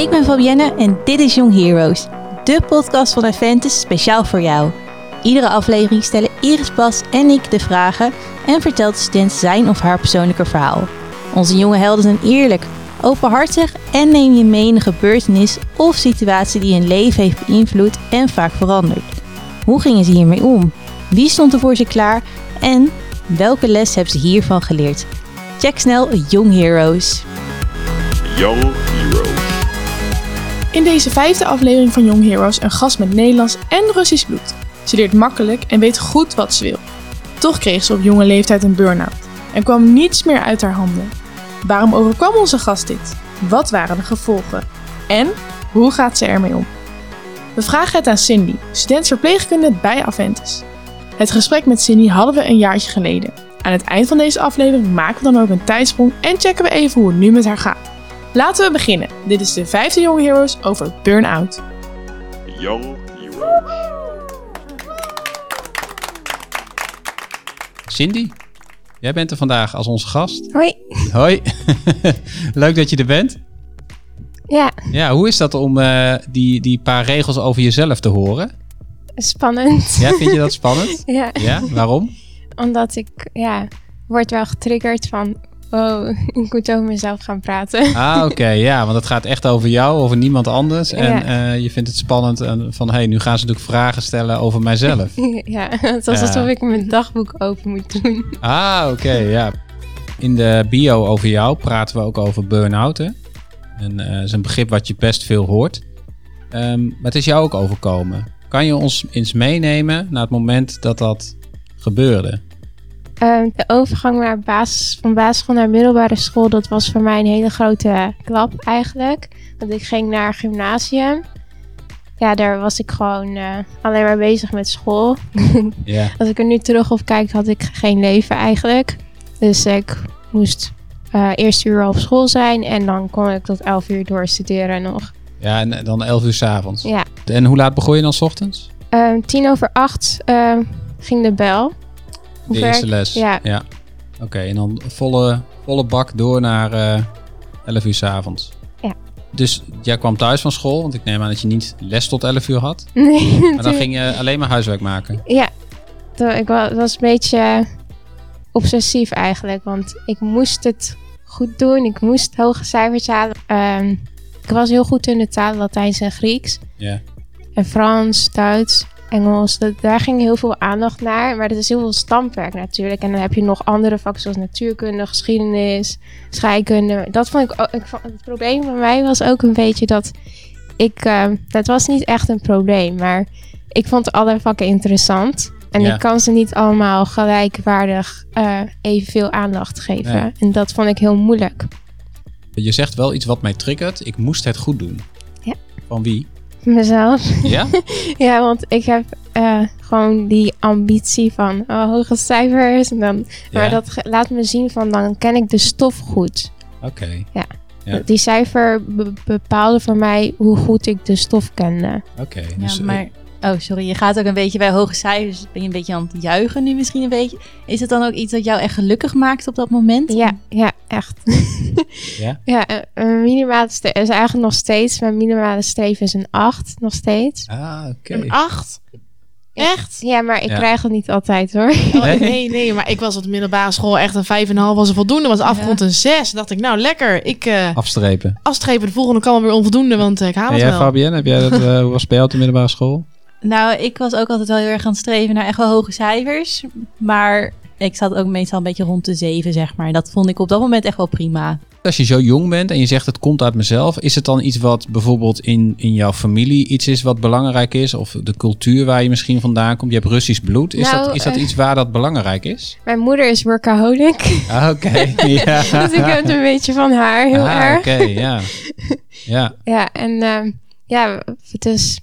Ik ben Fabienne en dit is Young Heroes, de podcast van Aventus speciaal voor jou. Iedere aflevering stellen Iris Bas en ik de vragen en vertelt de student zijn of haar persoonlijke verhaal. Onze jonge helden zijn eerlijk, openhartig en neem je mee in een gebeurtenis of situatie die hun leven heeft beïnvloed en vaak veranderd. Hoe gingen ze hiermee om? Wie stond er voor ze klaar? En welke les hebben ze hiervan geleerd? Check snel Young Heroes. Young Heroes. In deze vijfde aflevering van Young Heroes een gast met Nederlands en Russisch bloed. Ze leert makkelijk en weet goed wat ze wil. Toch kreeg ze op jonge leeftijd een burn-out en kwam niets meer uit haar handen. Waarom overkwam onze gast dit? Wat waren de gevolgen? En hoe gaat ze ermee om? We vragen het aan Cindy, student verpleegkunde bij Aventus. Het gesprek met Cindy hadden we een jaartje geleden. Aan het eind van deze aflevering maken we dan ook een tijdsprong en checken we even hoe het nu met haar gaat. Laten we beginnen. Dit is de vijfde Young Heroes over burn-out. Young Heroes. Cindy, jij bent er vandaag als onze gast. Hoi. Hoi, leuk dat je er bent. Ja, Ja, hoe is dat om eh, die, die paar regels over jezelf te horen? spannend. Ja, vind je dat spannend? Ja, Ja, waarom? omdat ik, ja, word wel getriggerd van, oh, ik moet over mezelf gaan praten. Ah, oké, ja, want het gaat echt over jou, over niemand anders. En Ja. eh, je vindt het spannend en van, hé, hey, nu gaan ze natuurlijk vragen stellen over mijzelf. ja, het was Ja. alsof ik mijn dagboek open moet doen. Ah, oké, ja. In de bio over jou praten we ook over burn-out, hè? En eh is een begrip wat je best veel hoort. Ehm, maar het is jou ook overkomen. Kan je ons eens meenemen naar het moment dat dat gebeurde? Ehm, de overgang naar basis, van basisschool naar middelbare school, dat was voor mij een hele grote klap eigenlijk. Want ik ging naar gymnasium. Ja, daar was ik gewoon eh, alleen maar bezig met school. Als ik er nu terug op kijk, had ik geen leven eigenlijk. Dus ik moest eh eerst uur op school zijn en dan kon ik tot 11 uur doorstuderen nog. ja en dan 11 uur 's avonds. Ja. En hoe laat begon je dan 's ochtends? Ehm, tien over acht eh, ging de bel. De eerste les. Ja. Oké, en dan volle, volle bak door naar eh 11 uur 's avonds. Ja. Dus jij kwam thuis van school, want ik neem aan dat je niet les tot 11 uur had. Nee, Maar dan ging je alleen maar huiswerk maken. Ja, toen- ik wa- was een beetje obsessief eigenlijk. Want ik moest het goed doen. Ik moest hoge cijfers halen. Ehm, ik was heel goed in de talen Latijns en Grieks. Ja. En Frans, Duits, Engels. Dat, daar ging heel veel aandacht naar. Maar dat is heel veel stamwerk natuurlijk. En dan heb je nog andere vakken zoals natuurkunde, geschiedenis, scheikunde. Dat vond ik ook. Ik vond, het probleem van mij was ook een beetje dat ik. ehm, dat was niet echt een probleem. Maar ik vond alle vakken interessant. En Ja. ik kan ze niet allemaal gelijkwaardig eh evenveel aandacht geven. Nee. En dat vond ik heel moeilijk. Je zegt wel iets wat mij triggert. Ik moest het goed doen. Ja. Van wie? Mezelf. Ja? Ja, want ik heb eh, gewoon die ambitie van oh, hoge cijfers. En dan, Ja. Maar dat laat me zien van dan ken ik de stof goed. Oké. Ja. Die cijfer be- bepaalde voor mij hoe goed ik de stof kende. Oké. Ja, dus, eh, maar... Oh, sorry. Je gaat ook een beetje bij hoge cijfers. Ben je een beetje aan het juichen nu misschien een beetje? Is het dan ook iets dat jou echt gelukkig maakt op dat moment? Ja, ja, echt. Ja? Ja, eh, een minimale streef is eigenlijk nog steeds. Mijn minimale streef is een 8 nog steeds. Ah, oké. Een acht? Echt? Ja, maar ik Ja. krijg het niet altijd hoor. Oh, Nee? nee, nee, maar ik was op de middelbare school echt een vijf en een half was een voldoende. Was afgerond een zes. dacht ik, nou lekker. Ik eh Afstrepen. afstrepen, de volgende kan wel weer onvoldoende, want eh, ik haal En het jij, wel. Fabienne, heb jij dat, eh, hoe was het bij jou op de middelbare school? Nou, ik was ook altijd wel heel erg aan het streven naar echt wel hoge cijfers. Maar ik zat ook meestal een beetje rond de zeven, zeg maar. Dat vond ik op dat moment echt wel prima. Als je zo jong bent en je zegt het komt uit mezelf, is het dan iets wat bijvoorbeeld in, in jouw familie iets is wat belangrijk is? Of de cultuur waar je misschien vandaan komt? Je hebt Russisch bloed. Is, Nou, dat, is dat eh, iets waar dat belangrijk is? Mijn moeder is workaholic. Ah, oké. ja. dus ik heb het een beetje van haar, heel ah, erg. oké, ja. Ja, Ja, en ehm, ja, het is.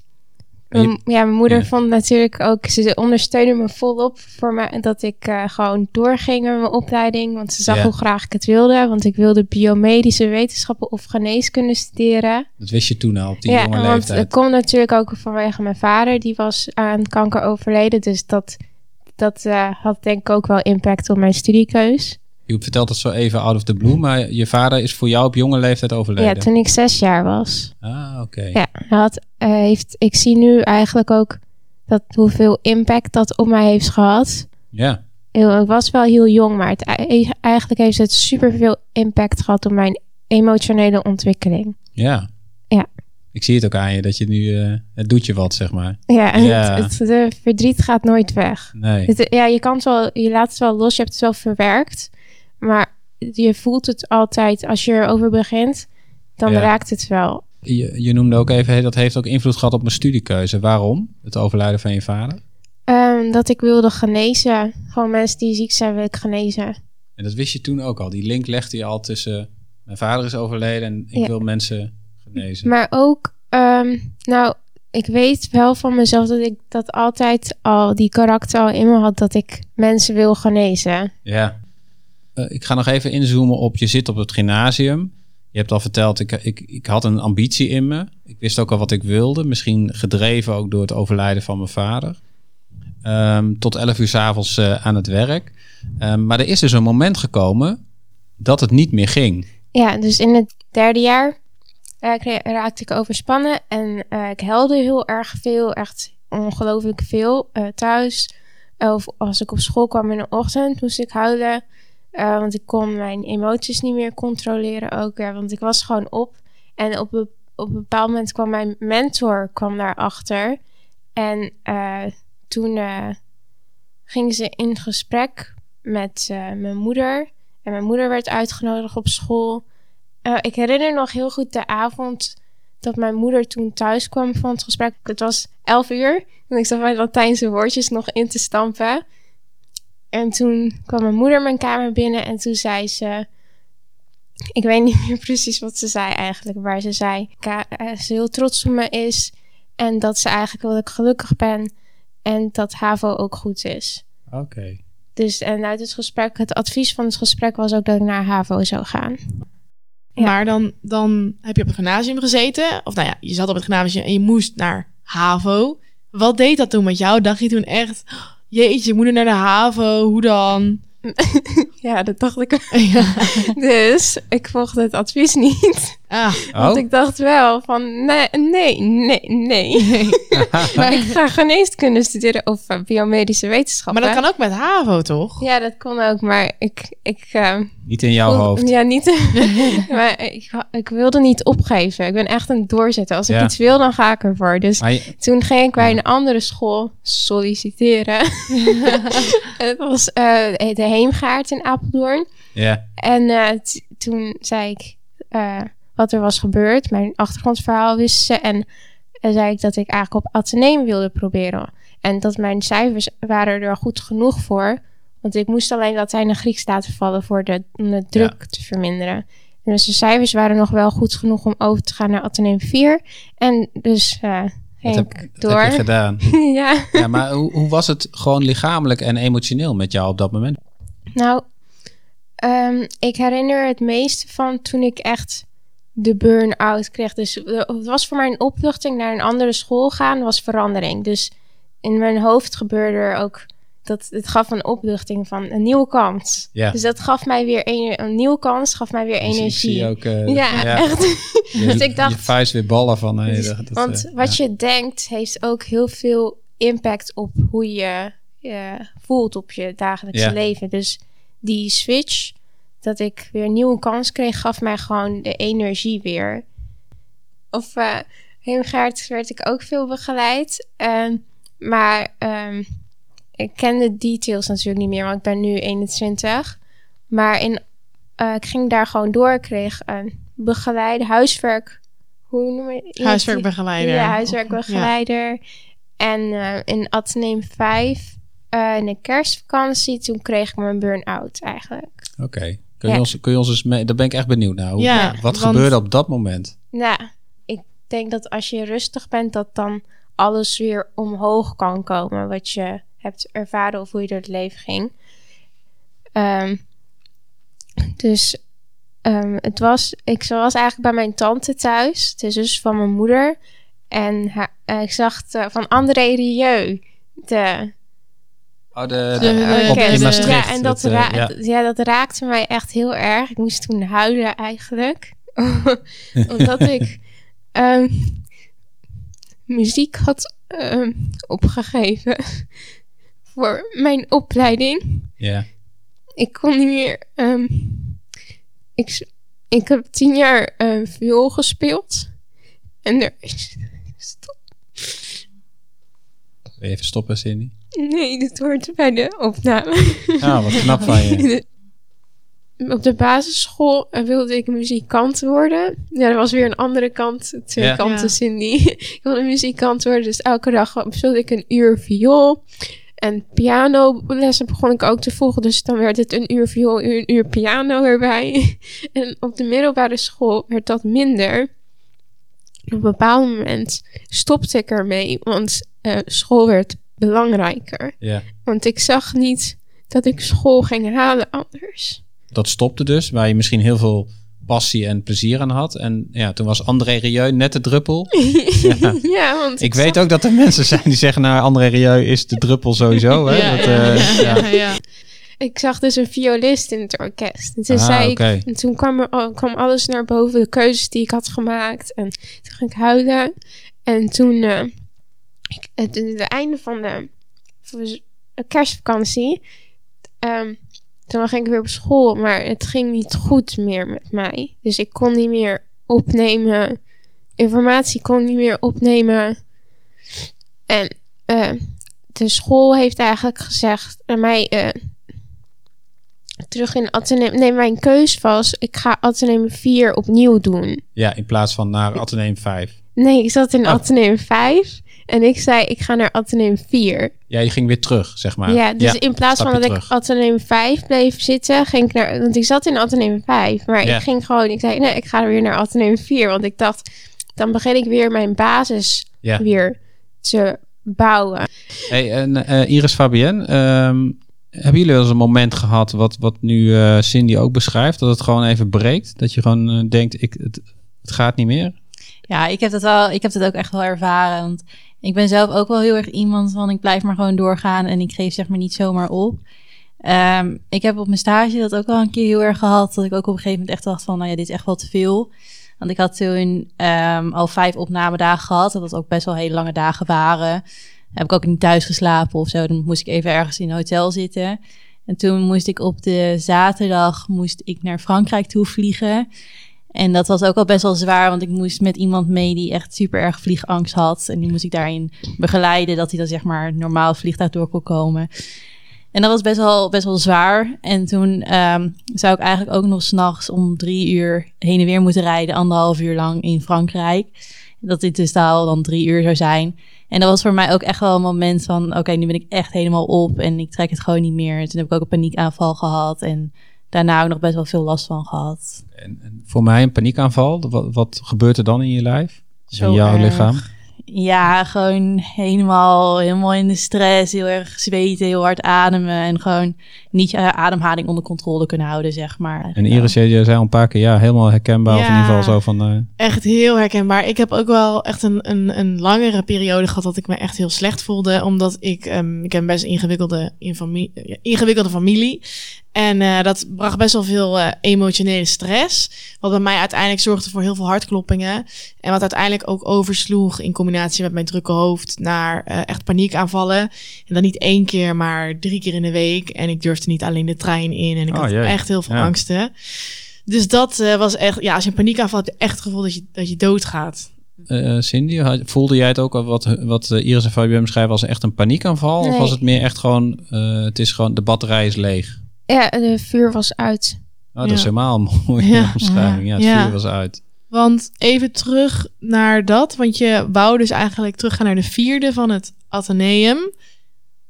Mijn- ja, mijn moeder ja. vond natuurlijk ook, ze ondersteunde me volop voor me dat ik eh, gewoon doorging met mijn opleiding. Want ze zag Ja. hoe graag ik het wilde. Want ik wilde biomedische wetenschappen of geneeskunde studeren. dat wist je toen al op die ja, jonge want leeftijd. het komt natuurlijk ook vanwege mijn vader. Die was aan kanker overleden. Dus dat, dat eh, had denk ik ook wel impact op mijn studiekeus. Je vertelt het zo even out of the blue, maar je vader is voor jou op jonge leeftijd overleden. Ja, toen ik zes jaar was. Ah, oké. Ja, hij had, eh, heeft, ik zie nu eigenlijk ook dat hoeveel impact dat op mij heeft gehad. Ja. Heel- Ik was wel heel jong, maar het, ei- eigenlijk heeft het superveel impact gehad op mijn emotionele ontwikkeling. Ja. Ja. Ik zie het ook aan je, dat je nu... eh, het doet je wat, zeg maar. Ja, en Ja. Het, het de verdriet gaat nooit weg. Nee. Het- ja, je kan het wel, je laat het wel los, je hebt het wel verwerkt, maar je voelt het altijd als je erover begint, dan Ja. raakt het wel. Je, je noemde ook even, dat heeft ook invloed gehad op mijn studiekeuze. Waarom? Het overlijden van je vader? Ehm, dat ik wilde genezen, gewoon mensen die ziek zijn wil ik genezen. En dat wist je toen ook al. Die link legde je al tussen... Mijn vader is overleden en ik Ja. wil mensen genezen. Maar ook, ehm, nou, ik weet wel van mezelf dat ik dat altijd al, die karakter al in me had, dat ik mensen wil genezen. Ja. Eh, ik ga nog even inzoomen op je zit op het gymnasium. Je hebt al verteld, ik, ik, ik had een ambitie in me. Ik wist ook al wat ik wilde. Misschien gedreven ook door het overlijden van mijn vader. Ehm, tot 11 uur s'avonds avonds aan het werk. Ehm, maar er is dus een moment gekomen dat het niet meer ging. Ja, dus in het derde jaar eh, raakte ik overspannen en eh, ik helde heel erg veel, echt ongelooflijk veel eh, thuis. Of als ik op school kwam in de ochtend, moest ik huilen. Eh, want ik kon mijn emoties niet meer controleren ook. Ja, want ik was gewoon op. En op een, op een bepaald moment kwam mijn mentor kwam daarachter. En eh, toen eh, ging ze in gesprek met mijn moeder. En mijn moeder werd uitgenodigd op school. Ik herinner nog heel goed de avond dat mijn moeder toen thuis kwam van het gesprek. Het was 11 uur en ik zat mijn Latijnse woordjes nog in te stampen. En toen kwam mijn moeder mijn kamer binnen en toen zei ze... Ik weet niet meer precies wat ze zei eigenlijk, maar ze zei ka- eh, ze heel trots op me is en dat ze eigenlijk wil dat ik gelukkig ben en dat HAVO ook goed is. Oké. Dus en uit het gesprek, het advies van het gesprek was ook dat ik naar HAVO zou gaan. Ja. Maar dan, dan heb je op het gymnasium gezeten. Of nou ja, je zat op het gymnasium en je moest naar HAVO. Wat deed dat toen met jou? Dacht je toen echt... Jeetje, nu naar de HAVO. Hoe dan? Ja, dat dacht ik. ja. Dus ik volgde het advies niet. Ah, Want Oh, ik dacht wel van nee, nee, nee, nee. maar ik ga geneeskunde studeren of uh, biomedische maar wetenschappen. dat kan ook met HAVO, toch? Ja, dat kon ook, maar ik... ik uh, niet in jouw voel- hoofd. Ja, niet... maar ik, ik wilde niet opgeven. Ik ben echt een doorzetter. Als ik iets wil, dan ga ik ervoor. Dus Maar je- toen ging ik bij Ja. een andere school solliciteren. En het was eh, de Heemgaard in Apeldoorn. ja, En eh, toen zei ik eh, wat er was gebeurd. Mijn achtergrondverhaal wist ze. En zei ik dat ik eigenlijk op Atheneum wilde proberen. En dat mijn cijfers waren er goed genoeg voor. Want ik moest alleen Latijn en Grieks laten vallen voor de, om de druk te verminderen. En dus de cijfers waren nog wel goed genoeg om over te gaan naar Atheneum 4. En dus eh dat heb, ik dat door. heb je gedaan. ja. ja, maar hoe, hoe was het gewoon lichamelijk en emotioneel met jou op dat moment? Nou, ehm, ik herinner het meeste van toen ik echt de burn-out kreeg. Dus eh, het was voor mij een opluchting naar een andere school gaan, was verandering. Dus in mijn hoofd gebeurde er ook dat het gaf een opluchting van een nieuwe kans. Ja. Dus dat gaf mij weer een, een nieuwe kans, gaf mij weer Dus energie. ook... eh, ja, echt. Je, dus ik dacht, je vuist weer ballen van... nee, dus- dat, dat, want eh, wat ja. je denkt heeft ook heel veel impact op hoe je je voelt op je dagelijkse leven. Dus die switch, dat ik weer een nieuwe kans kreeg, gaf mij gewoon de energie weer. Of uh, Heemgaard werd ik ook veel begeleid. Ehm, maar ehm, ik ken de details natuurlijk niet meer, want ik ben nu 21. Maar in, eh, ik ging daar gewoon door. Ik kreeg een begeleider, huiswerk. Hoe noem je het? Huiswerkbegeleider. Ja, huiswerkbegeleider. En eh, in Atheneum 5, eh, in de kerstvakantie, toen kreeg ik mijn burn-out eigenlijk. Oké. Kun, je Ja. ons, kun je ons eens mee... Daar ben ik echt benieuwd naar. Hoe- Ja, wat want- gebeurde op dat moment? Nou, ik denk dat als je rustig bent, dat dan alles weer omhoog kan komen. Wat je hebt ervaren of hoe je door het leven ging. Ehm, dus ehm, het was, ik was eigenlijk bij mijn tante thuis, de zus van mijn moeder. En haar- eh, ik zag de- van André Rieu, de Oh, de, De- Eh, op- kerst. in Maastricht, Ja, en dat, het, eh, ra- ja. ja. dat raakte mij echt heel erg. Ik moest toen huilen eigenlijk. Omdat ik ehm, muziek had ehm, opgegeven voor mijn opleiding. Ja. Ik kon niet meer. ehm, ik, ik heb tien jaar eh viool gespeeld. En er is. Stop. Even stoppen, Cindy? Nee, dit hoort bij de opname. Ah, wat knap van je. Op de basisschool wilde ik muzikant worden. Ja, er was weer een andere kant, twee Ja. kanten. Cindy. ik wilde muzikant worden, dus elke dag speelde ik een uur viool. En pianolessen begon ik ook te volgen, dus dan werd het een uur viool, een uur piano erbij. en op de middelbare school werd dat minder. Op een bepaald moment stopte ik ermee, want eh, school werd belangrijker. Ja. Want ik zag niet dat ik school ging halen anders. Dat stopte dus, waar je misschien heel veel passie en plezier aan had. En ja, toen was André Rieu net de druppel. Ja. ja, want Ik weet ook dat er mensen zijn die zeggen, nou, André Rieu is de druppel sowieso. Hè? Ja, dat, eh, ja, ik zag dus een violist in het orkest. En toen, Ah, zei oké. ik, en toen kwam, er, kwam alles naar boven, de keuzes die ik had gemaakt. En toen ging ik huilen. En toen, eh, ik, het, het einde van de, van de kerstvakantie, ehm, toen ging ik weer op school, maar het ging niet goed meer met mij. Dus ik kon niet meer opnemen, informatie kon niet meer opnemen. En eh, de school heeft eigenlijk gezegd aan mij eh, terug in Atheneum. Nee, mijn keus was: ik ga Atheneum 4 opnieuw doen. ja, in plaats van naar Atheneum 5. Nee, ik zat in Oh. Atheneum 5 en ik zei: ik ga naar Atheneum 4. Ja, je ging weer terug, zeg maar. ja, dus in plaats van dat ik terug. Atheneum 5 bleef zitten, ging ik naar. Want ik zat in Atheneum 5, maar Ja. ik ging gewoon. Ik zei: nee, ik ga weer naar Atheneum 4. Want ik dacht, dan begin ik weer mijn basis Ja. weer te bouwen. Hey, en eh, Iris Fabienne, ehm, hebben jullie wel eens een moment gehad wat, wat nu eh, Cindy ook beschrijft, dat het gewoon even breekt? Dat je gewoon eh, denkt, ik, het, het gaat niet meer? Ja, ik heb dat wel. Ik heb dat ook echt wel ervaren. Want ik ben zelf ook wel heel erg iemand van ik blijf maar gewoon doorgaan en ik geef zeg maar niet zomaar op. Ehm, ik heb op mijn stage dat ook wel een keer heel erg gehad. Dat ik ook op een gegeven moment echt dacht van, nou ja, dit is echt wel te veel. Want ik had toen ehm, al vijf opnamedagen gehad. Dat dat ook best wel hele lange dagen waren. Heb ik ook niet thuis geslapen of zo. Dan moest ik even ergens in een hotel zitten. En toen moest ik op de zaterdag moest ik naar Frankrijk toe vliegen. En dat was ook al best wel zwaar, want ik moest met iemand mee die echt super erg vliegangst had. En die moest ik daarin begeleiden, dat hij dan zeg maar normaal vliegtuig door kon komen. En dat was best wel, best wel zwaar. En toen ehm, zou ik eigenlijk ook nog s'nachts om drie uur heen en weer moeten rijden, anderhalf uur lang in Frankrijk. Dat dit dus totaal dan drie uur zou zijn. En dat was voor mij ook echt wel een moment van, oké, nu ben ik echt helemaal op en ik trek het gewoon niet meer. En toen heb ik ook een paniekaanval gehad en daarna ook nog best wel veel last van gehad. En, en voor mij een paniekaanval, wat, wat gebeurt er dan in je lijf? Zo in jouw erg. lichaam? Ja, gewoon helemaal, helemaal in de stress, heel erg zweten, heel hard ademen en gewoon niet je ademhaling onder controle kunnen houden, zeg maar. En Iris, jij zei al een paar keer, ja, helemaal herkenbaar. Of in ieder geval zo van, eh, Echt heel herkenbaar. Ik heb ook wel echt een, een, een langere periode gehad dat ik me echt heel slecht voelde. Omdat ik, ehm, ik heb een best ingewikkelde, in familie, ingewikkelde familie. En eh, dat bracht best wel veel eh, emotionele stress. Wat bij mij uiteindelijk zorgde voor heel veel hartkloppingen. En wat uiteindelijk ook oversloeg in combinatie met mijn drukke hoofd naar eh, echt paniekaanvallen. En dan niet één keer, maar drie keer in de week. En ik durfde niet alleen de trein in. En ik Oh, had jee. echt heel veel Ja. angsten. Dus dat eh, was echt, ja, als je een paniekaanval hebt, heb je echt het gevoel dat je, dat je doodgaat. eh, Cindy, had- voelde jij het ook al wat, wat Iris en Fabienne beschrijven als echt een paniekaanval? Of was het meer echt gewoon, eh, het is gewoon, de batterij is leeg? Ja, de vuur was uit. Oh, dat Ja. is helemaal een mooie Ja. omschrijving. Ja, het Ja. vuur was uit. Want even terug naar dat, want je wou dus eigenlijk teruggaan naar de vierde van het Atheneum.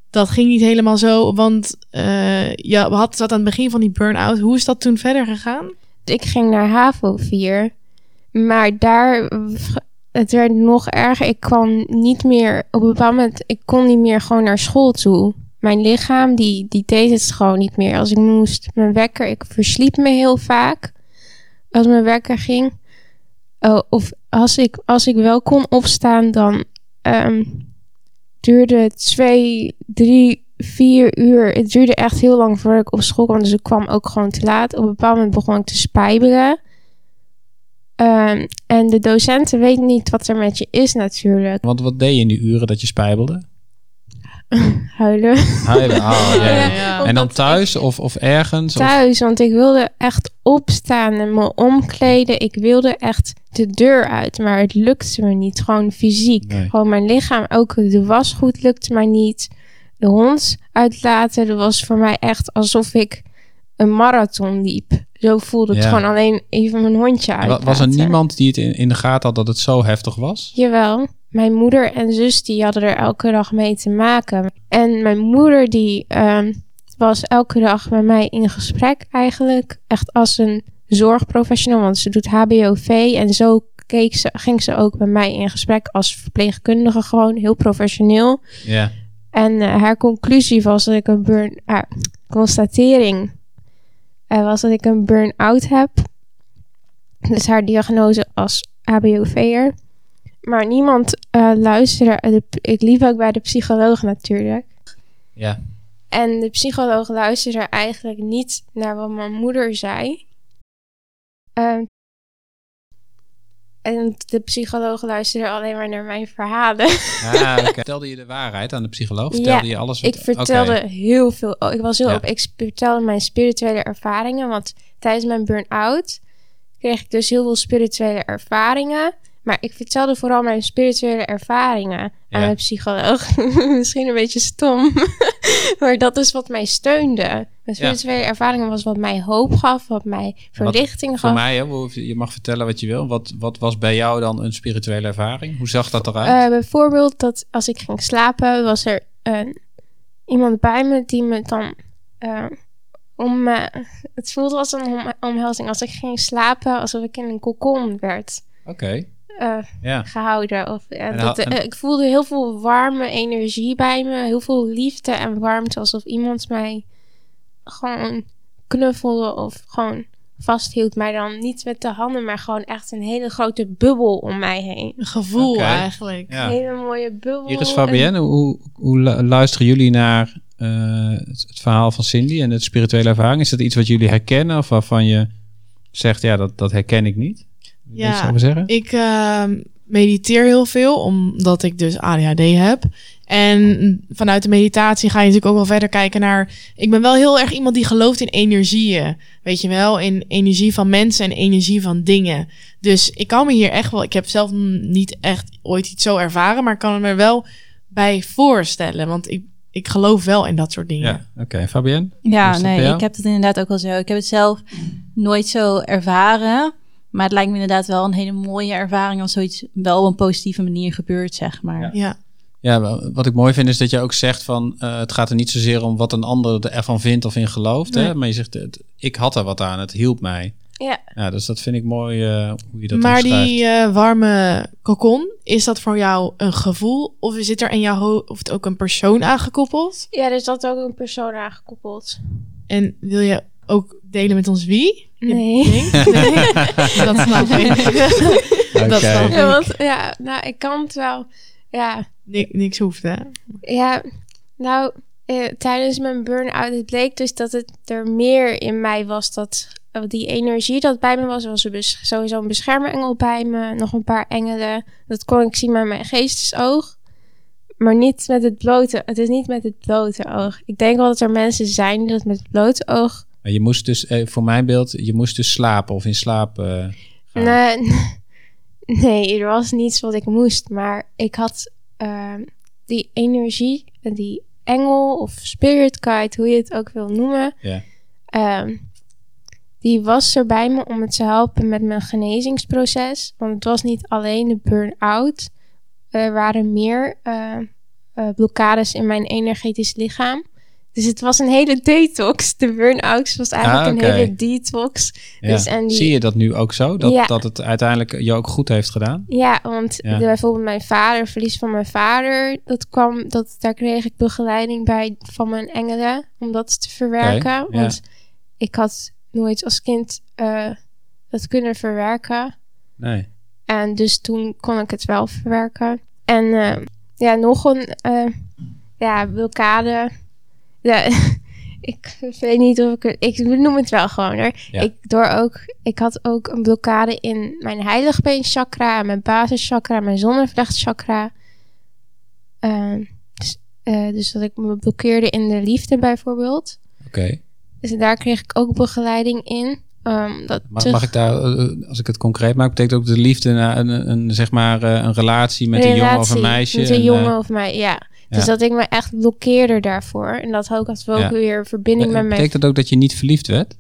Dat ging niet helemaal zo, want eh je had zat aan het begin van die burn-out. Hoe is dat toen verder gegaan? Ik ging naar HAVO 4. Maar daar, het werd nog erger. Ik kwam niet meer, op een bepaald moment, ik kon niet meer gewoon naar school toe. Mijn lichaam, die, die deed het gewoon niet meer. Als ik moest, mijn wekker, ik versliep me heel vaak. Als mijn wekker ging. Oh, of als ik, als ik wel kon opstaan, dan ehm, duurde het twee, drie vier uur. Het duurde echt heel lang voordat ik op school kwam. Dus ik kwam ook gewoon te laat. Op een bepaald moment begon ik te spijbelen. Ehm, en de docenten weten niet wat er met je is natuurlijk. Want wat deed je in die uren dat je spijbelde? Huilen. Huilen. Oh, ja, ja. Ja. En dan thuis of, of ergens? Of, Thuis, want ik wilde echt opstaan en me omkleden. Ik wilde echt de deur uit, maar het lukte me niet. Gewoon fysiek. Nee. Gewoon mijn lichaam. Ook de wasgoed lukte mij niet. De hond uitlaten, dat was voor mij echt alsof ik een marathon liep. Zo voelde het gewoon alleen even mijn hondje uitlaten. was er niemand die het in, in de gaten had dat het zo heftig was? Jawel. Mijn moeder en zus die hadden er elke dag mee te maken. En mijn moeder die ehm, was elke dag met mij in gesprek eigenlijk. Echt als een zorgprofessional, want ze doet HBOV. En zo keek ze, ging ze ook met mij in gesprek als verpleegkundige gewoon. Heel professioneel. Ja. En eh, haar conclusie was dat ik een burn... ah, constatering eh, was dat ik een burn-out heb. Dus haar diagnose als HBOV'er. Maar niemand eh, luisterde. De- ik liep ook bij de psycholoog natuurlijk. Ja. En de psycholoog luisterde eigenlijk niet naar wat mijn moeder zei. Ehm, en de psycholoog luisterde alleen maar naar mijn verhalen. Ah. Vertelde je de waarheid aan de psycholoog? Vertelde je alles? wat- Ik vertelde heel veel. Oh, ik was heel Ja. open. Ik vertelde mijn spirituele ervaringen. Want tijdens mijn burn-out kreeg ik dus heel veel spirituele ervaringen. Maar ik vertelde vooral mijn spirituele ervaringen aan mijn psycholoog. Misschien een beetje stom. maar dat is wat mij steunde. Mijn spirituele ervaringen was wat mij hoop gaf. Wat mij verlichting Voor gaf. mij, hè, je mag vertellen wat je wil. Wat, wat was bij jou dan een spirituele ervaring? Hoe zag dat eruit? Eh, bijvoorbeeld dat als ik ging slapen, was er iemand bij me die me dan eh, om. Het voelde als een om- omhelzing. Als ik ging slapen, alsof ik in een kokon werd Oké, eh, ja. gehouden. Of, eh, En dat, en- eh, ik voelde heel veel warme energie bij me. Heel veel liefde en warmte. Alsof iemand mij gewoon knuffelde of gewoon vasthield. Maar dan niet met de handen, maar gewoon echt een hele grote bubbel om mij heen. Een gevoel eigenlijk. ja. Een hele mooie bubbel. Hier is en- Fabienne. Hoe, hoe lu- luisteren jullie naar eh, het, het verhaal van Cindy en de spirituele ervaring? Is dat iets wat jullie herkennen of waarvan je zegt, ja, dat, dat herken ik niet? Ja. over zeggen? Ik ehm, mediteer heel veel, omdat ik dus ADHD heb. En vanuit de meditatie ga je natuurlijk ook wel verder kijken naar... Ik ben wel heel erg iemand die gelooft in energieën. Weet je wel, in energie van mensen en energie van dingen. Dus ik kan me hier echt wel... Ik heb zelf niet echt ooit iets zo ervaren, maar ik kan me er wel bij voorstellen. Want ik, ik geloof wel in dat soort dingen. Ja, oké. Fabienne? Hoe Ja, nee, ik heb het inderdaad ook wel zo. Ik heb het zelf nooit zo ervaren. Maar het lijkt me inderdaad wel een hele mooie ervaring als zoiets wel op een positieve manier gebeurt, zeg maar. Ja. Ja. Ja, wa- wat ik mooi vind is dat je ook zegt van eh, het gaat er niet zozeer om wat een ander ervan vindt of in gelooft. Hè? Maar je zegt, het, ik had er wat aan, het hielp mij. Ja. Ja, dus dat vind ik mooi eh, hoe je dat maar die eh, warme kokon, is dat voor jou een gevoel? Of zit er in jouw hoofd ook een persoon aangekoppeld? Ja, er zat ook een persoon aangekoppeld. En wil je ook delen met ons wie? Nee. dat snap ik. Oké. Dat snap ik. Ja, want, ja, nou, ik kan het wel. Ja, Ni- niks hoeft, hè? ja nou, eh, tijdens mijn burn-out, het bleek dus dat het er meer in mij was dat eh, die energie dat bij me was, er was bes- sowieso een beschermengel bij me, nog een paar engelen. Dat kon ik zien met mijn geestesoog. Maar niet met het blote, het is niet met het blote oog. Ik denk wel dat er mensen zijn die dat met het blote oog Maar je moest dus, eh, voor mijn beeld, je moest dus slapen of in slaap eh, gaan. Nee, nee, er was niets wat ik moest. Maar ik had ehm, die energie, en die engel of spirit guide, hoe je het ook wil noemen. Ja. ehm, die was er bij me om me te helpen met mijn genezingsproces. Want het was niet alleen de burn-out. Er waren meer eh, eh, blokkades in mijn energetisch lichaam. Dus het was een hele detox. De burn-out was eigenlijk Ah, een hele detox. Ja. Dus en die- Zie je dat nu ook zo? Dat, Ja. dat het uiteindelijk je ook goed heeft gedaan? Ja, want Ja. de- bijvoorbeeld mijn vader, verlies van mijn vader, dat kwam, dat, daar kreeg ik begeleiding bij van mijn engelen om dat te verwerken. Want ik had nooit als kind eh, dat kunnen verwerken. Nee. En dus toen kon ik het wel verwerken. En eh, ja, nog een eh, ja, blokkade Ja, ik weet niet of ik het... Ik noem het wel gewoon hoor. Ja. Ik, door ook, ik had ook een blokkade in mijn heiligbeenchakra, mijn basischakra, mijn zonnevlechtchakra. Ehm, dus, eh, dus dat ik me blokkeerde in de liefde bijvoorbeeld. Oké. Dus daar kreeg ik ook begeleiding in. Ehm, dat Mag, terug- mag ik daar, eh, als ik het concreet maak, betekent ook de liefde naar een, een, zeg maar, eh, een relatie met een jongen of een meisje? Met een en, jongen eh, of mij, ja. Ja. Dus dat ik me echt blokkeerde daarvoor. En dat ook had ook Ja. weer verbinding met mijn... betekent dat ook dat je niet verliefd werd?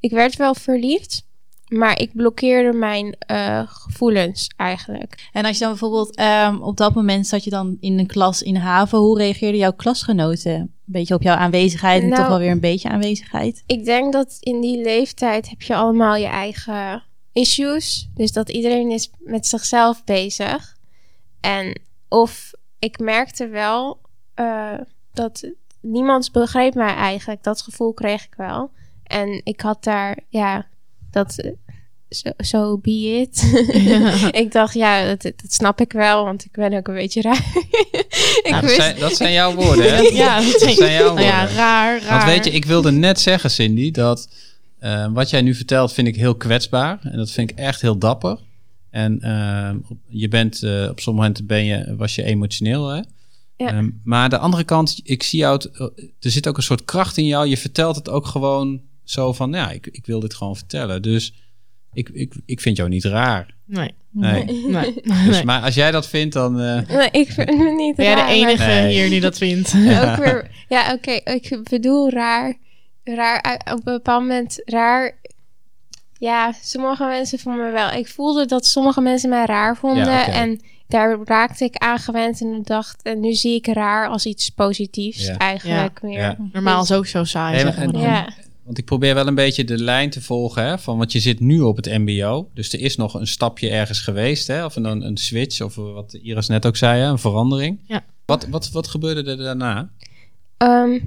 Ik werd wel verliefd, maar ik blokkeerde mijn eh, gevoelens eigenlijk. En als je dan bijvoorbeeld ehm, op dat moment zat je dan in een klas in HAVO, hoe reageerden jouw klasgenoten? Een beetje op jouw aanwezigheid en Nou- toch wel weer een beetje aanwezigheid? Ik denk dat in die leeftijd heb je allemaal je eigen issues. Dus dat iedereen is met zichzelf bezig. En of ik merkte wel eh, dat niemand begreep mij eigenlijk. Dat gevoel kreeg ik wel. En ik had daar, ja, dat... eh, Zo so be it. ik dacht, ja, dat, dat snap ik wel, want ik ben ook een beetje raar. ik Ja, dat, wist, zijn, dat zijn jouw woorden, hè? Ja, dat zijn, zijn jouw nou ja, woorden. raar, raar. Want weet je, ik wilde net zeggen, Cindy, dat eh, wat jij nu vertelt vind ik heel kwetsbaar. En dat vind ik echt heel dapper. En eh, op- je bent, eh, op sommige momenten ben je, was je emotioneel, hè? Ja. Ehm, maar aan de andere kant, ik zie jou, het- er zit ook een soort kracht in jou. Je vertelt het ook gewoon zo van, ja, ik, ik wil dit gewoon vertellen. Dus ik, ik, ik vind jou niet raar. Nee, Nee. nee. Dus. Maar als jij dat vindt, dan... eh, nee, ik vind het niet Ben jij de raar, maar- enige Nee. hier die dat vindt? ook weer, ja, oké, ik bedoel raar. Raar, op een bepaald moment raar. Ja, sommige mensen vonden me wel. Ik voelde dat sommige mensen mij raar vonden. Ja. En daar raakte ik aan gewend en ik dacht, en nu zie ik raar als iets positiefs Ja. eigenlijk meer. Ja. Normaal is ook zo saai, Nee, we maar- dan. Ja, Want ik probeer wel een beetje de lijn te volgen, hè, van, want je zit nu op het MBO. Dus er is nog een stapje ergens geweest, hè, of een, een switch, of wat Iris net ook zei, hè, een verandering. Ja. Wat, wat, wat gebeurde er daarna? Ehm,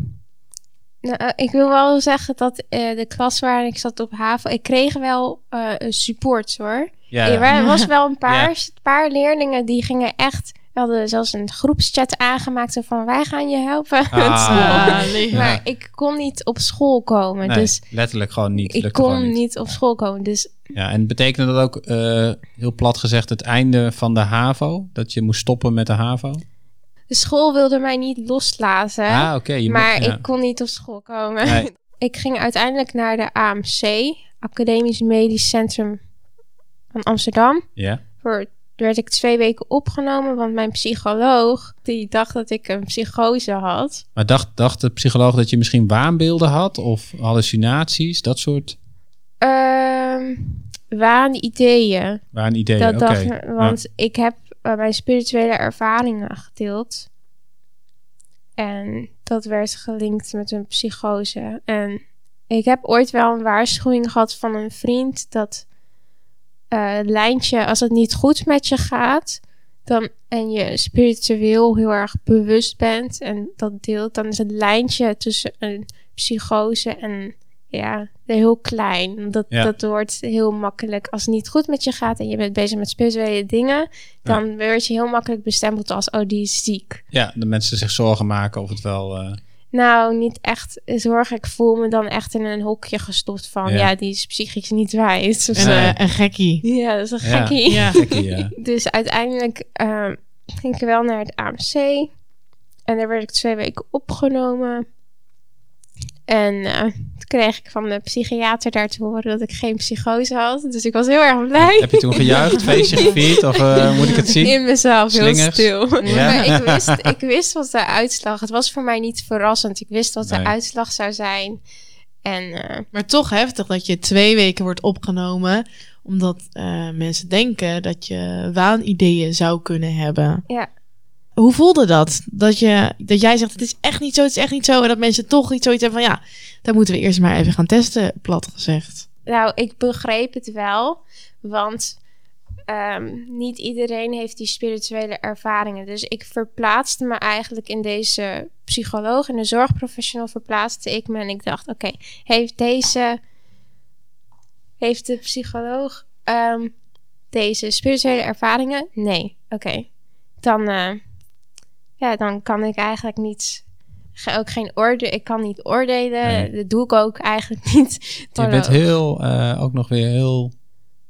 nou, eh, ik wil wel zeggen dat eh, de klas waar ik zat op HAVO, ik kreeg wel eh, een support hoor. Ja, Er wa- was wel een paar, Ja. paar leerlingen die gingen echt... We hadden zelfs een groepschat aangemaakt zo van wij gaan je helpen. met Ah. school. Ah, lief. Ja. Maar ik kon niet op school komen. nee, Dus letterlijk gewoon niet. ik kon niet. niet op school komen. Dus Ja, en betekende dat ook, eh, heel plat gezegd, het einde van de HAVO? Dat je moest stoppen met de HAVO? De school wilde mij niet loslaten. Ah, maar ja. ik kon niet op school komen. Nee. ik ging uiteindelijk naar de AMC, Academisch Medisch Centrum van Amsterdam. Ja, Voor, daar werd ik twee weken opgenomen, want mijn psycholoog die dacht dat ik een psychose had. maar dacht, dacht de psycholoog dat je misschien waanbeelden had? Of hallucinaties, dat soort Ehm waanideeën. waren ideeën? Dat Oké. Ja. want ik heb eh, mijn spirituele ervaringen gedeeld. En dat werd gelinkt met een psychose. En ik heb ooit wel een waarschuwing gehad van een vriend dat eh, lijntje, als het niet goed met je gaat, dan, en je spiritueel heel erg bewust bent en dat deelt, dan is het lijntje tussen een psychose en ja, heel klein. Dat, Ja. dat wordt heel makkelijk. Als het niet goed met je gaat en je bent bezig met spirituele dingen, dan word je heel makkelijk bestempeld als, oh, die is ziek. Ja, de mensen zich zorgen maken of het wel... eh, Nou, niet echt zorg. Ik voel me dan echt in een hokje gestopt van, Ja. ja, die is psychisch niet wijs. of En eh, een gekkie. Ja, dat is een gekkie. Ja. gekkie, ja. Dus uiteindelijk ehm, ging ik wel naar het AMC. En daar werd ik twee weken opgenomen. En eh, toen kreeg ik van de psychiater daar te horen dat ik geen psychose had. Dus ik was heel erg blij. Heb je toen gejuicht, feestje gevierd of eh, moet ik het zien? In mezelf heel stil. Ja. Maar ik wist, ik wist wat de uitslag... Het was voor mij niet verrassend. Ik wist wat Nee. de uitslag zou zijn. En eh, Maar toch heftig dat je twee weken wordt opgenomen. Omdat eh, mensen denken dat je waanideeën zou kunnen hebben. Ja. Hoe voelde dat? Dat, je, dat jij zegt, het is echt niet zo, het is echt niet zo. En dat mensen toch iets zoiets hebben van, ja, dan moeten we eerst maar even gaan testen, plat gezegd. Nou, ik begreep het wel, want ehm, niet iedereen heeft die spirituele ervaringen. Dus ik verplaatste me eigenlijk in deze psycholoog en de zorgprofessional verplaatste ik me en ik dacht, oké, heeft deze, heeft de psycholoog ehm, deze spirituele ervaringen? Nee, oké. Dan, eh, ja, dan kan ik eigenlijk niets ook geen orde. Ik kan niet oordelen. Nee. Dat doe ik ook eigenlijk niet. Je bent heel, eh, ook nog weer heel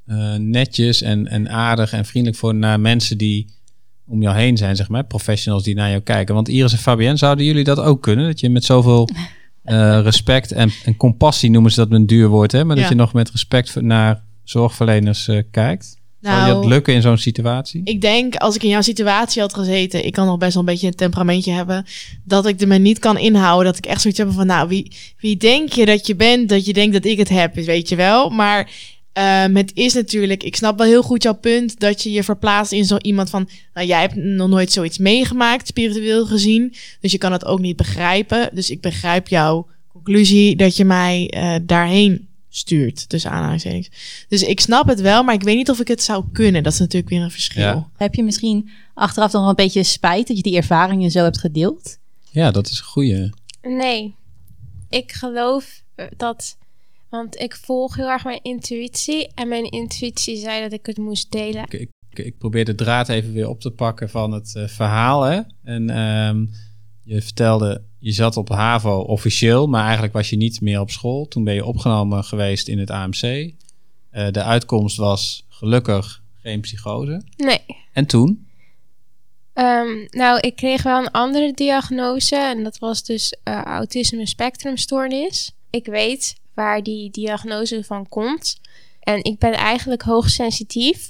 eh, netjes en, en aardig en vriendelijk voor naar mensen die om jou heen zijn, zeg maar. Professionals die naar jou kijken. Want Iris en Fabienne, zouden jullie dat ook kunnen? Dat je met zoveel eh, respect en, en compassie, noemen ze dat een duur woord, hè? Maar dat je nog met respect naar zorgverleners kijkt. Zou je dat Nou, lukken in zo'n situatie? Ik denk, als ik in jouw situatie had gezeten, ik kan nog best wel een beetje een temperamentje hebben, dat ik er me niet kan inhouden. Dat ik echt zoiets heb van, nou, wie, wie denk je dat je bent, dat je denkt dat ik het heb, weet je wel. Maar ehm, het is natuurlijk, ik snap wel heel goed jouw punt, dat je je verplaatst in zo iemand van, nou, jij hebt nog nooit zoiets meegemaakt, spiritueel gezien, dus je kan het ook niet begrijpen. Dus ik begrijp jouw conclusie dat je mij eh, daarheen stuurt, tussen aanhalingstekens. Dus ik snap het wel, maar ik weet niet of ik het zou kunnen. Dat is natuurlijk weer een verschil. Ja. Heb je misschien achteraf dan wel een beetje spijt dat je die ervaringen zo hebt gedeeld? Ja, dat is een goeie. Nee, ik geloof eh, dat. Want ik volg heel erg mijn intuïtie. En mijn intuïtie zei dat ik het moest delen. Ik, ik, ik probeer de draad even weer op te pakken van het eh, verhaal. Hè? En ehm, je vertelde, je zat op HAVO officieel, maar eigenlijk was je niet meer op school. Toen ben je opgenomen geweest in het AMC. Eh, de uitkomst was gelukkig geen psychose. Nee. En toen? Ehm, nou, ik kreeg wel een andere diagnose. En dat was dus eh, autisme spectrumstoornis. Ik weet waar die diagnose van komt. En ik ben eigenlijk hoogsensitief.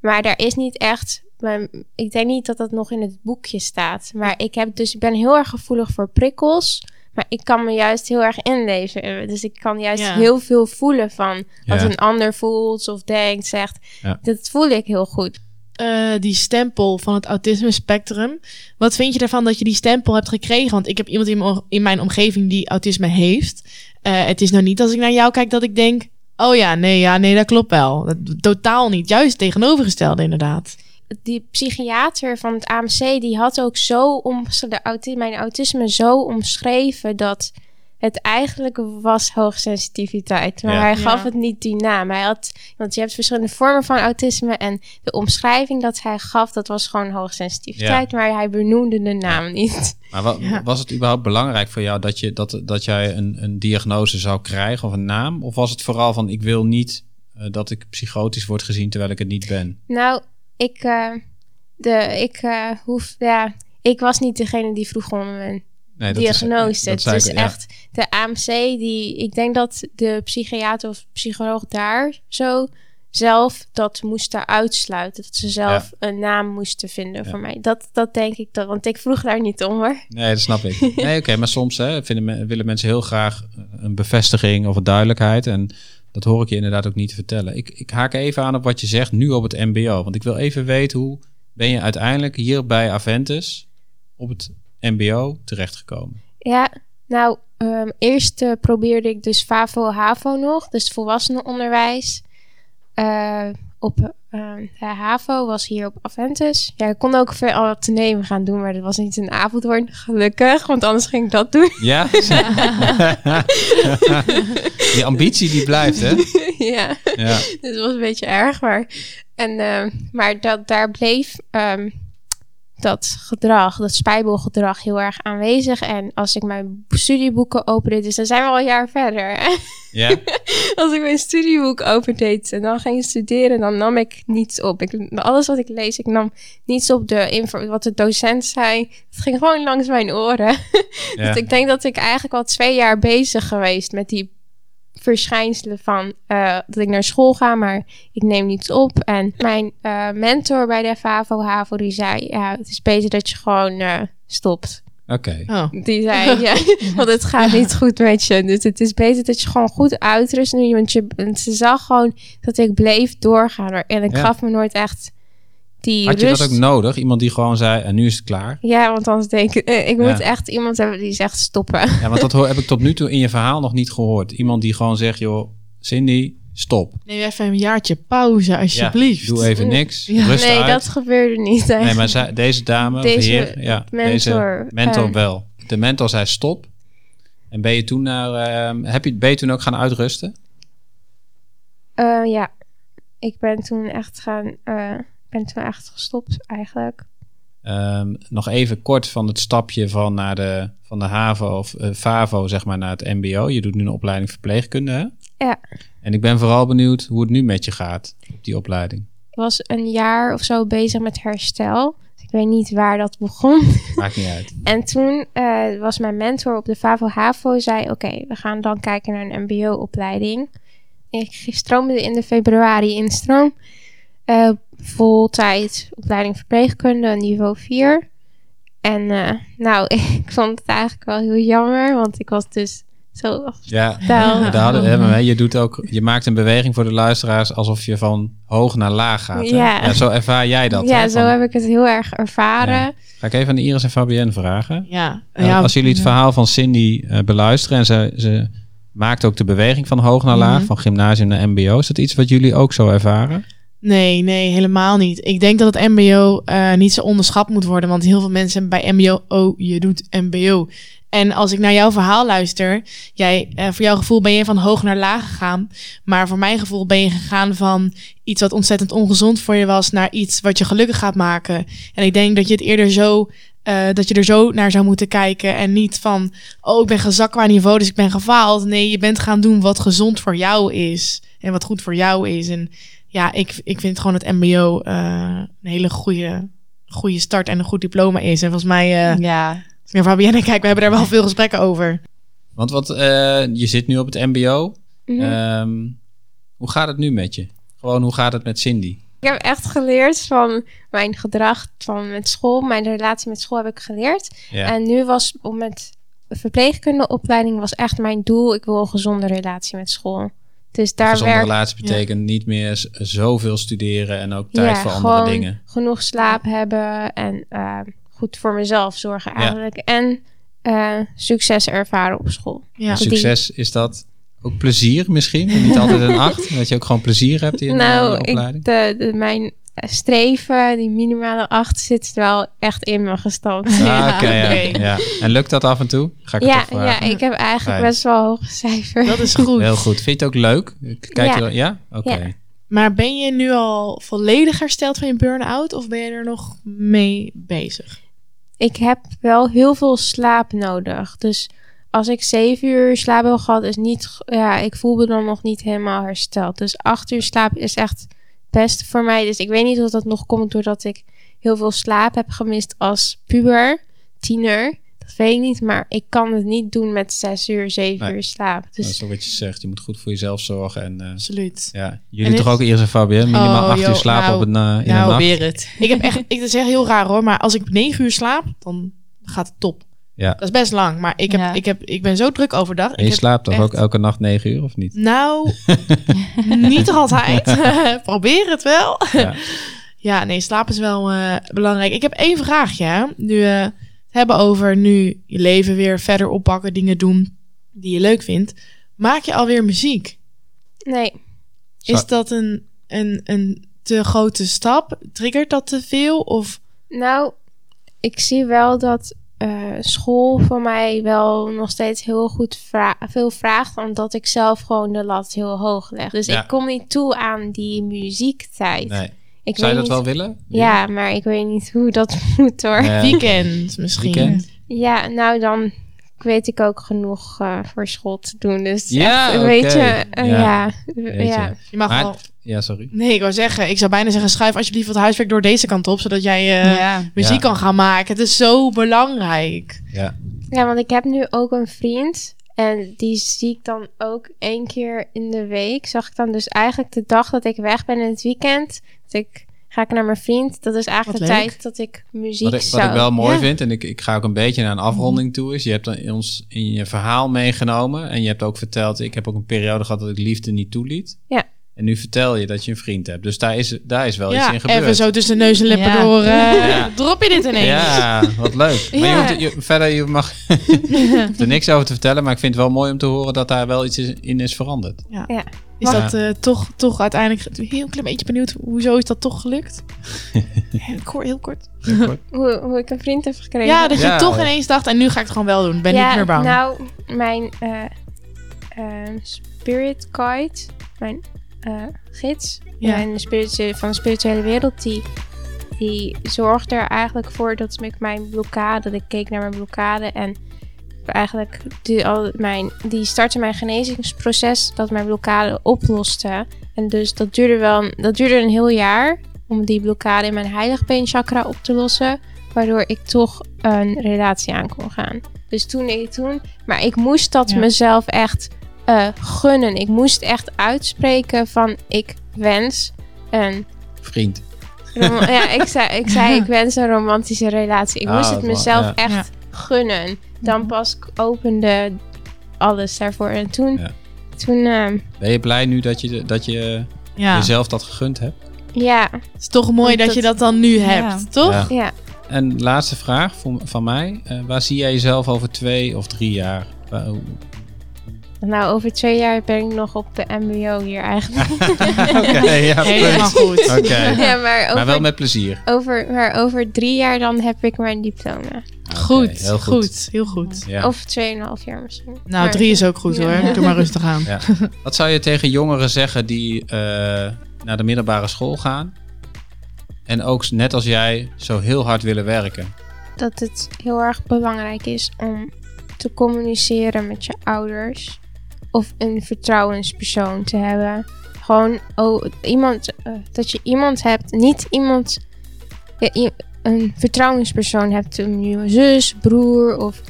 Maar daar is niet echt. Maar Ik denk niet dat dat nog in het boekje staat. Maar ik heb dus ik ben heel erg gevoelig voor prikkels. Maar ik kan me juist heel erg inleven. Dus ik kan juist Ja. heel veel voelen van wat Ja. een ander voelt of denkt, zegt. Ja. Dat voel ik heel goed. Eh, die stempel van het autisme spectrum. Wat vind je ervan dat je die stempel hebt gekregen? Want ik heb iemand in mijn, in mijn omgeving die autisme heeft. Eh, het is nou niet als ik naar jou kijk dat ik denk... Oh ja, nee, ja, nee, dat klopt wel. Dat, totaal niet. Juist tegenovergestelde inderdaad. Die psychiater van het AMC die had ook zo om de auti mijn autisme zo omschreven dat het eigenlijk was hoogsensitiviteit. Maar Ja. hij gaf Ja. het niet die naam. Hij had, want je hebt verschillende vormen van autisme en de omschrijving dat hij gaf, dat was gewoon hoogsensitiviteit, maar hij benoemde de naam niet. Maar wa- Ja. was het überhaupt belangrijk voor jou dat, je, dat, dat jij een, een diagnose zou krijgen of een naam? Of was het vooral van ik wil niet eh, dat ik psychotisch word gezien terwijl ik het niet ben? Nou, ik, eh, de, ik eh, hoef, ja, ik was niet degene die vroeg om een Nee, is- diagnose. dat is ja. echt de AMC die. Ik denk dat de psychiater of psycholoog daar zo zelf dat moesten uitsluiten. Dat ze zelf een naam moesten vinden Ja. voor mij. Dat, dat denk ik dat. Want ik vroeg daar niet om hoor. Nee, dat snap ik. Nee, oké, maar soms hè, vinden, willen mensen heel graag een bevestiging of een duidelijkheid. En dat hoor ik je inderdaad ook niet te vertellen. Ik, ik haak even aan op wat je zegt nu op het MBO. Want ik wil even weten hoe ben je uiteindelijk hier bij Aventus op het MBO terechtgekomen? Ja, nou, ehm, eerst eh, probeerde ik dus FAVO-HAVO nog, dus volwassenenonderwijs. Eh, op de HAVO was hier op Aventus. Ja, ik kon ook veel al te nemen gaan doen, maar dat was niet een avondhoorn, gelukkig, want anders ging ik dat doen. Ja? die ambitie die blijft, hè? ja, Ja. dus dat was een beetje erg, maar, en, eh, maar dat, daar bleef ehm, dat gedrag, dat spijbelgedrag heel erg aanwezig. En als ik mijn studieboeken opende, dus dan zijn we al een jaar verder. Ja? Als ik mijn studieboek opendeed en dan ging studeren, dan nam ik niets op. Ik, alles wat ik lees, ik nam niets op de info, wat de docent zei. Het ging gewoon langs mijn oren. ja. Dus ik denk dat ik eigenlijk al twee jaar bezig geweest met die verschijnselen van eh, dat ik naar school ga, maar ik neem niets op. En mijn eh, mentor bij de FAVO-HAVO, die zei, ja, het is beter dat je gewoon eh, stopt. Oké. Oh. Die zei, ja, want het gaat niet goed met je. Dus het is beter dat je gewoon goed uitrust nu. Want je, want ze zag gewoon dat ik bleef doorgaan. En ik Ja. gaf me nooit echt die Had je rust. dat ook nodig? Iemand die gewoon zei, en nu is het klaar? Ja, want anders denk ik, eh, ik Ja. moet echt iemand hebben die zegt stoppen. Ja, want dat heb ik tot nu toe in je verhaal nog niet gehoord. Iemand die gewoon zegt, joh, Cindy, stop. Neem even een jaartje pauze, alsjeblieft. Ja, doe even niks. Ja. Rust nee, uit. dat gebeurde niet. Nee, maar deze dame, of Deze heer, ja, mentor, deze mentor ehm, wel. De mentor zei stop. En ben je toen naar, ehm, heb je, ben je toen ook gaan uitrusten? Eh, ja, ik ben toen echt gaan, eh, ben toen echt gestopt eigenlijk. Ehm, nog even kort van het stapje van, naar de, van de HAVO of eh, FAVO zeg maar, naar het MBO. Je doet nu een opleiding verpleegkunde, hè? Ja. En ik ben vooral benieuwd hoe het nu met je gaat op die opleiding. Ik was een jaar of zo bezig met herstel. Dus ik weet niet waar dat begon. Maakt niet uit. En toen eh, was mijn mentor op de FAVO-HAVO, zei oké, we gaan dan kijken naar een mbo-opleiding. Ik stroomde in de februari instroom. Eh voltijd opleiding verpleegkunde, niveau 4. En eh, nou, ik vond het eigenlijk wel heel jammer, want ik was dus zo Ja, daar hadden, maar je, doet ook, je maakt een beweging voor de luisteraars alsof je van hoog naar laag gaat. Hè? Ja. zo ervaar jij dat. ja, hè? zo Van- heb ik het heel erg ervaren. Ja. Ga ik even aan Iris en Fabienne vragen. Ja. Eh, ja. als jullie het verhaal van Cindy eh, beluisteren en ze, ze maakt ook de beweging van hoog naar laag, Mhm. van gymnasium naar MBO, is dat iets wat jullie ook zo ervaren? Nee, nee, helemaal niet. Ik denk dat het MBO eh, niet zo onderschat moet worden. Want heel veel mensen bij MBO, oh, je doet MBO. En als ik naar jouw verhaal luister, jij, eh, voor jouw gevoel ben je van hoog naar laag gegaan. Maar voor mijn gevoel ben je gegaan van iets wat ontzettend ongezond voor je was, naar iets wat je gelukkig gaat maken. En ik denk dat je het eerder zo, eh, dat je er zo naar zou moeten kijken. En niet van, oh, ik ben gezakt qua niveau, dus ik ben gefaald. Nee, je bent gaan doen wat gezond voor jou is. En wat goed voor jou is. En ja, ik, ik vind gewoon het MBO eh, een hele goede, goede start en een goed diploma is. En volgens mij, eh Ja, als Fabienne kijk, we hebben daar wel veel gesprekken over. Want wat, eh, je zit nu op het MBO. Mhm. Ehm, hoe gaat het nu met je? Gewoon, hoe gaat het met Cindy? Ik heb echt geleerd van mijn gedrag van met school. Mijn relatie met school heb ik geleerd. Ja. En nu was om met verpleegkundeopleiding was echt mijn doel. Ik wil een gezonde relatie met school. Dus daar Gezonde werk relatie betekent niet meer zoveel studeren en ook tijd ja, voor andere gewoon dingen. genoeg slaap hebben en eh, goed voor mezelf zorgen eigenlijk. En eh, succes ervaren op school. Ja. Succes is dat ook plezier misschien? En niet altijd een acht? Dat je ook gewoon plezier hebt in nou, de opleiding? ik, de, de, mijn streven, die minimale acht, zit er wel echt in me gestampt. Ah, oké, ja. oké. ja. En lukt dat af en toe? Ga ik Ja, het toch vragen? ja, ik heb eigenlijk Fijn. best wel hoge cijfers. Dat is goed. Heel goed. Vind je het ook leuk? Kijk Ja. je ja? Oké. Ja. Maar ben je nu al volledig hersteld van je burn-out? Of ben je er nog mee bezig? Ik heb wel heel veel slaap nodig. Dus als ik zeven uur slaap heb gehad, is niet. Ja, ik voel me dan nog niet helemaal hersteld. Dus acht uur slaap is echt het beste voor mij. Dus ik weet niet of dat nog komt doordat ik heel veel slaap heb gemist als puber, tiener. Dat weet ik niet, maar ik kan het niet doen met zes uur, zeven Nee. uur slaap. Dat Dus is ook wat je zegt. Je moet goed voor jezelf zorgen. En, eh, Absoluut. ja. Jullie En toch is- ook eerst en Fabienne? Minimaal Oh, acht uur slapen nou, op een, eh, in nou, een nacht. probeer het. Ik heb echt, ik, dat is echt heel raar hoor, maar als ik negen uur slaap, dan gaat het top. Ja. Dat is best lang, maar ik, heb, Ja. ik, heb, ik ben zo druk overdag. En Ik je heb slaapt toch echt- ook elke nacht negen uur of niet? Nou, niet altijd. Probeer het wel. Ja. Ja, nee, slaap is wel eh, belangrijk. Ik heb één vraagje. hè. Nu we het hebben over nu je leven weer verder oppakken, dingen doen die je leuk vindt. Maak je alweer muziek? nee. Zo- Is dat een, een, een te grote stap? Triggert dat te veel? Of Nou, ik zie wel dat eh, school voor mij wel nog steeds heel goed vra- veel vraagt, omdat ik zelf gewoon de lat heel hoog leg. Dus Ja. ik kom niet toe aan die muziektijd. Nee. ik Zou je dat niet, wel willen? Ja, maar ik weet niet hoe dat moet hoor. Ja. weekend misschien? Weekend? Ja, nou dan weet ik ook genoeg eh, voor school te doen. Dus Ja, echt, weet je, eh, Ja. ja. je. ja. Je mag Maar- wel... Ja, sorry. Nee, ik wou zeggen, ik zou bijna zeggen, schuif alsjeblieft wat huiswerk door deze kant op, zodat jij eh, ja. muziek Ja. kan gaan maken. Het is zo belangrijk. Ja. Ja, want ik heb nu ook een vriend. En die zie ik dan ook één keer in de week. Zag ik dan dus eigenlijk de dag dat ik weg ben in het weekend. Dat ik ga ik naar mijn vriend. Dat is eigenlijk Wat de leuk. tijd dat ik muziek Wat ik, wat ik wel mooi Ja. vind, en ik, ik ga ook een beetje naar een afronding toe, is je hebt dan in ons in je verhaal meegenomen en je hebt ook verteld, ik heb ook een periode gehad dat ik liefde niet toeliet. Ja. En nu vertel je dat je een vriend hebt. Dus daar is, daar is wel iets in gebeurd. even zo tussen neus en lippen Ja. door. eh, Ja. Drop je dit ineens? Ja, wat leuk. Maar Ja. je hoeft, je, verder, je mag er niks over te vertellen, maar ik vind het wel mooi om te horen dat daar wel iets is- in is veranderd. Is Ja. dat eh, toch, toch uiteindelijk... Heel klein beetje benieuwd, hoezo is dat toch gelukt? heel, kort, heel kort. Hoe, hoe ik een vriend heb gekregen. Ja, dat je toch ineens dacht, en nu ga ik het gewoon wel doen. Ben ja, niet meer bang. nou, mijn eh, eh, spirit guide, mijn eh, gids Ja. spiritu- van de spirituele wereld, die, die zorgde er eigenlijk voor dat ik mijn blokkade, dat ik keek naar mijn blokkade en eigenlijk die, al mijn, die startte mijn genezingsproces dat mijn blokkade oploste. En dus dat duurde wel, dat duurde een heel jaar om die blokkade in mijn heiligbeenchakra op te lossen, waardoor ik toch een relatie aan kon gaan. Dus toen ik toen, maar ik moest dat Ja. mezelf echt eh, gunnen. Ik moest echt uitspreken van ik wens een Vriend. Ja, ik zei, ik zei, ik wens een romantische relatie. Ik Ah, moest het mezelf ja. echt gunnen. Dan pas opende alles daarvoor. En toen, Ja. toen ehm, Ben je blij nu dat je, dat je Ja, jezelf dat gegund hebt? ja, het is toch mooi dat, Dat- je dat dan nu hebt, toch? Ja. ja. En laatste vraag van, van mij. Eh, waar zie jij jezelf over twee of drie jaar? Waar- Nou, over twee jaar ben ik nog op de mbo hier eigenlijk. Oké, ja, Helemaal goed. Oké. ja, maar over, Maar wel met plezier. over, maar over drie jaar dan heb ik mijn diploma. Goed, heel goed. goed. heel goed. Ja. Of tweeënhalf jaar misschien. Nou, Maar- drie is ook goed Ja. hoor. Doe maar rustig aan. Ja. Wat zou je tegen jongeren zeggen die eh, naar de middelbare school gaan en ook net als jij zo heel hard willen werken? dat het heel erg belangrijk is om te communiceren met je ouders. Of een vertrouwenspersoon te hebben. Gewoon oh, iemand, eh, dat je iemand hebt, niet iemand, ja, een vertrouwenspersoon hebt. Een nieuwe zus, broer of.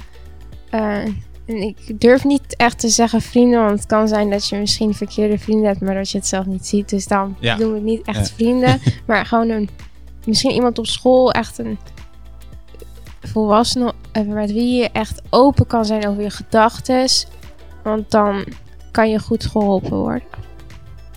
eh, en ik durf niet echt te zeggen vrienden, want het kan zijn dat je misschien verkeerde vrienden hebt, maar dat je het zelf niet ziet. Dus dan Ja. doen we het niet echt Ja. vrienden, maar gewoon een, misschien iemand op school, echt een volwassene eh, met wie je echt open kan zijn over je gedachten. Want dan kan je goed geholpen worden.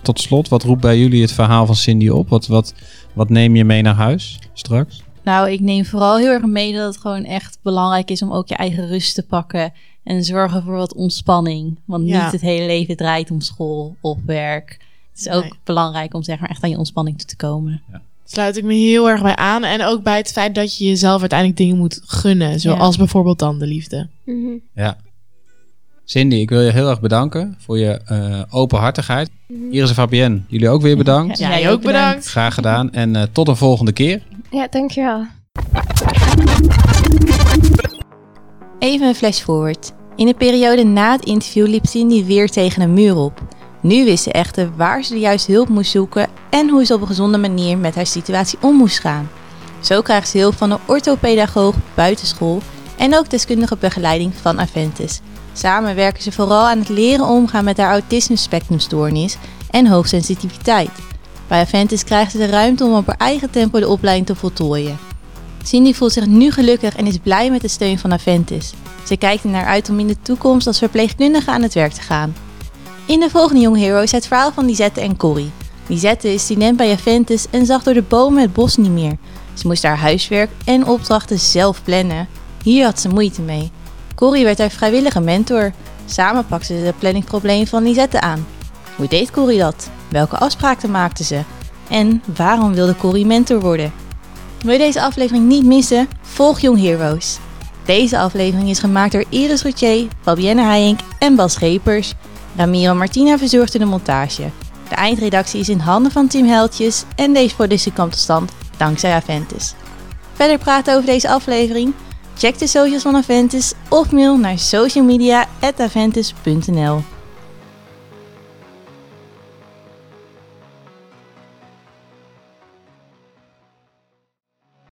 Tot slot, wat roept bij jullie het verhaal van Cindy op? Wat, wat, wat neem je mee naar huis straks? Nou, ik neem vooral heel erg mee dat het gewoon echt belangrijk is om ook je eigen rust te pakken. En zorgen voor wat ontspanning. Want Ja. niet het hele leven draait om school of werk. Het is ook Nee. belangrijk om zeg maar echt aan je ontspanning toe te komen. Sluit ik me heel erg bij aan. En ook bij het feit dat je jezelf uiteindelijk dingen moet gunnen. Zoals bijvoorbeeld dan de liefde. Mhm. Ja. Cindy, ik wil je heel erg bedanken voor je eh, openhartigheid. Iris en Fabienne, jullie ook weer bedankt. Ja. Jij ook bedankt. Graag gedaan en eh, tot een volgende keer. Ja, dankjewel. Even een flash forward. In de periode na het interview liep Cindy weer tegen een muur op. Nu wist ze echter waar ze de juiste hulp moest zoeken en hoe ze op een gezonde manier met haar situatie om moest gaan. Zo krijgt ze hulp van een orthopedagoog buitenschool en ook deskundige begeleiding van Aventis. Samen werken ze vooral aan het leren omgaan met haar autisme-spectrumstoornis en hoogsensitiviteit. Bij Aventis krijgt ze de ruimte om op haar eigen tempo de opleiding te voltooien. Cindy voelt zich nu gelukkig en is blij met de steun van Aventis. Ze kijkt er naar uit om in de toekomst als verpleegkundige aan het werk te gaan. In de volgende Young Hero is het verhaal van Lisette en Corrie. Lisette is student bij Aventis en zag door de bomen het bos niet meer. Ze moest haar huiswerk en opdrachten zelf plannen. Hier had ze moeite mee. Corrie werd haar vrijwillige mentor. Samen pakten ze het planningprobleem van Lisette aan. Hoe deed Corrie dat? Welke afspraken maakten ze? En waarom wilde Corrie mentor worden? Wil je deze aflevering niet missen? Volg Young Heroes. Deze aflevering is gemaakt door Iris Routier, Fabienne Heijink en Bas Schepers. Ramiro Martina verzorgde de montage. De eindredactie is in handen van Team Heldjes en deze productie kwam tot stand dankzij Aventis. Verder praten over deze aflevering? Check de socials van Aventis of mail naar socialmedia.aventis.nl.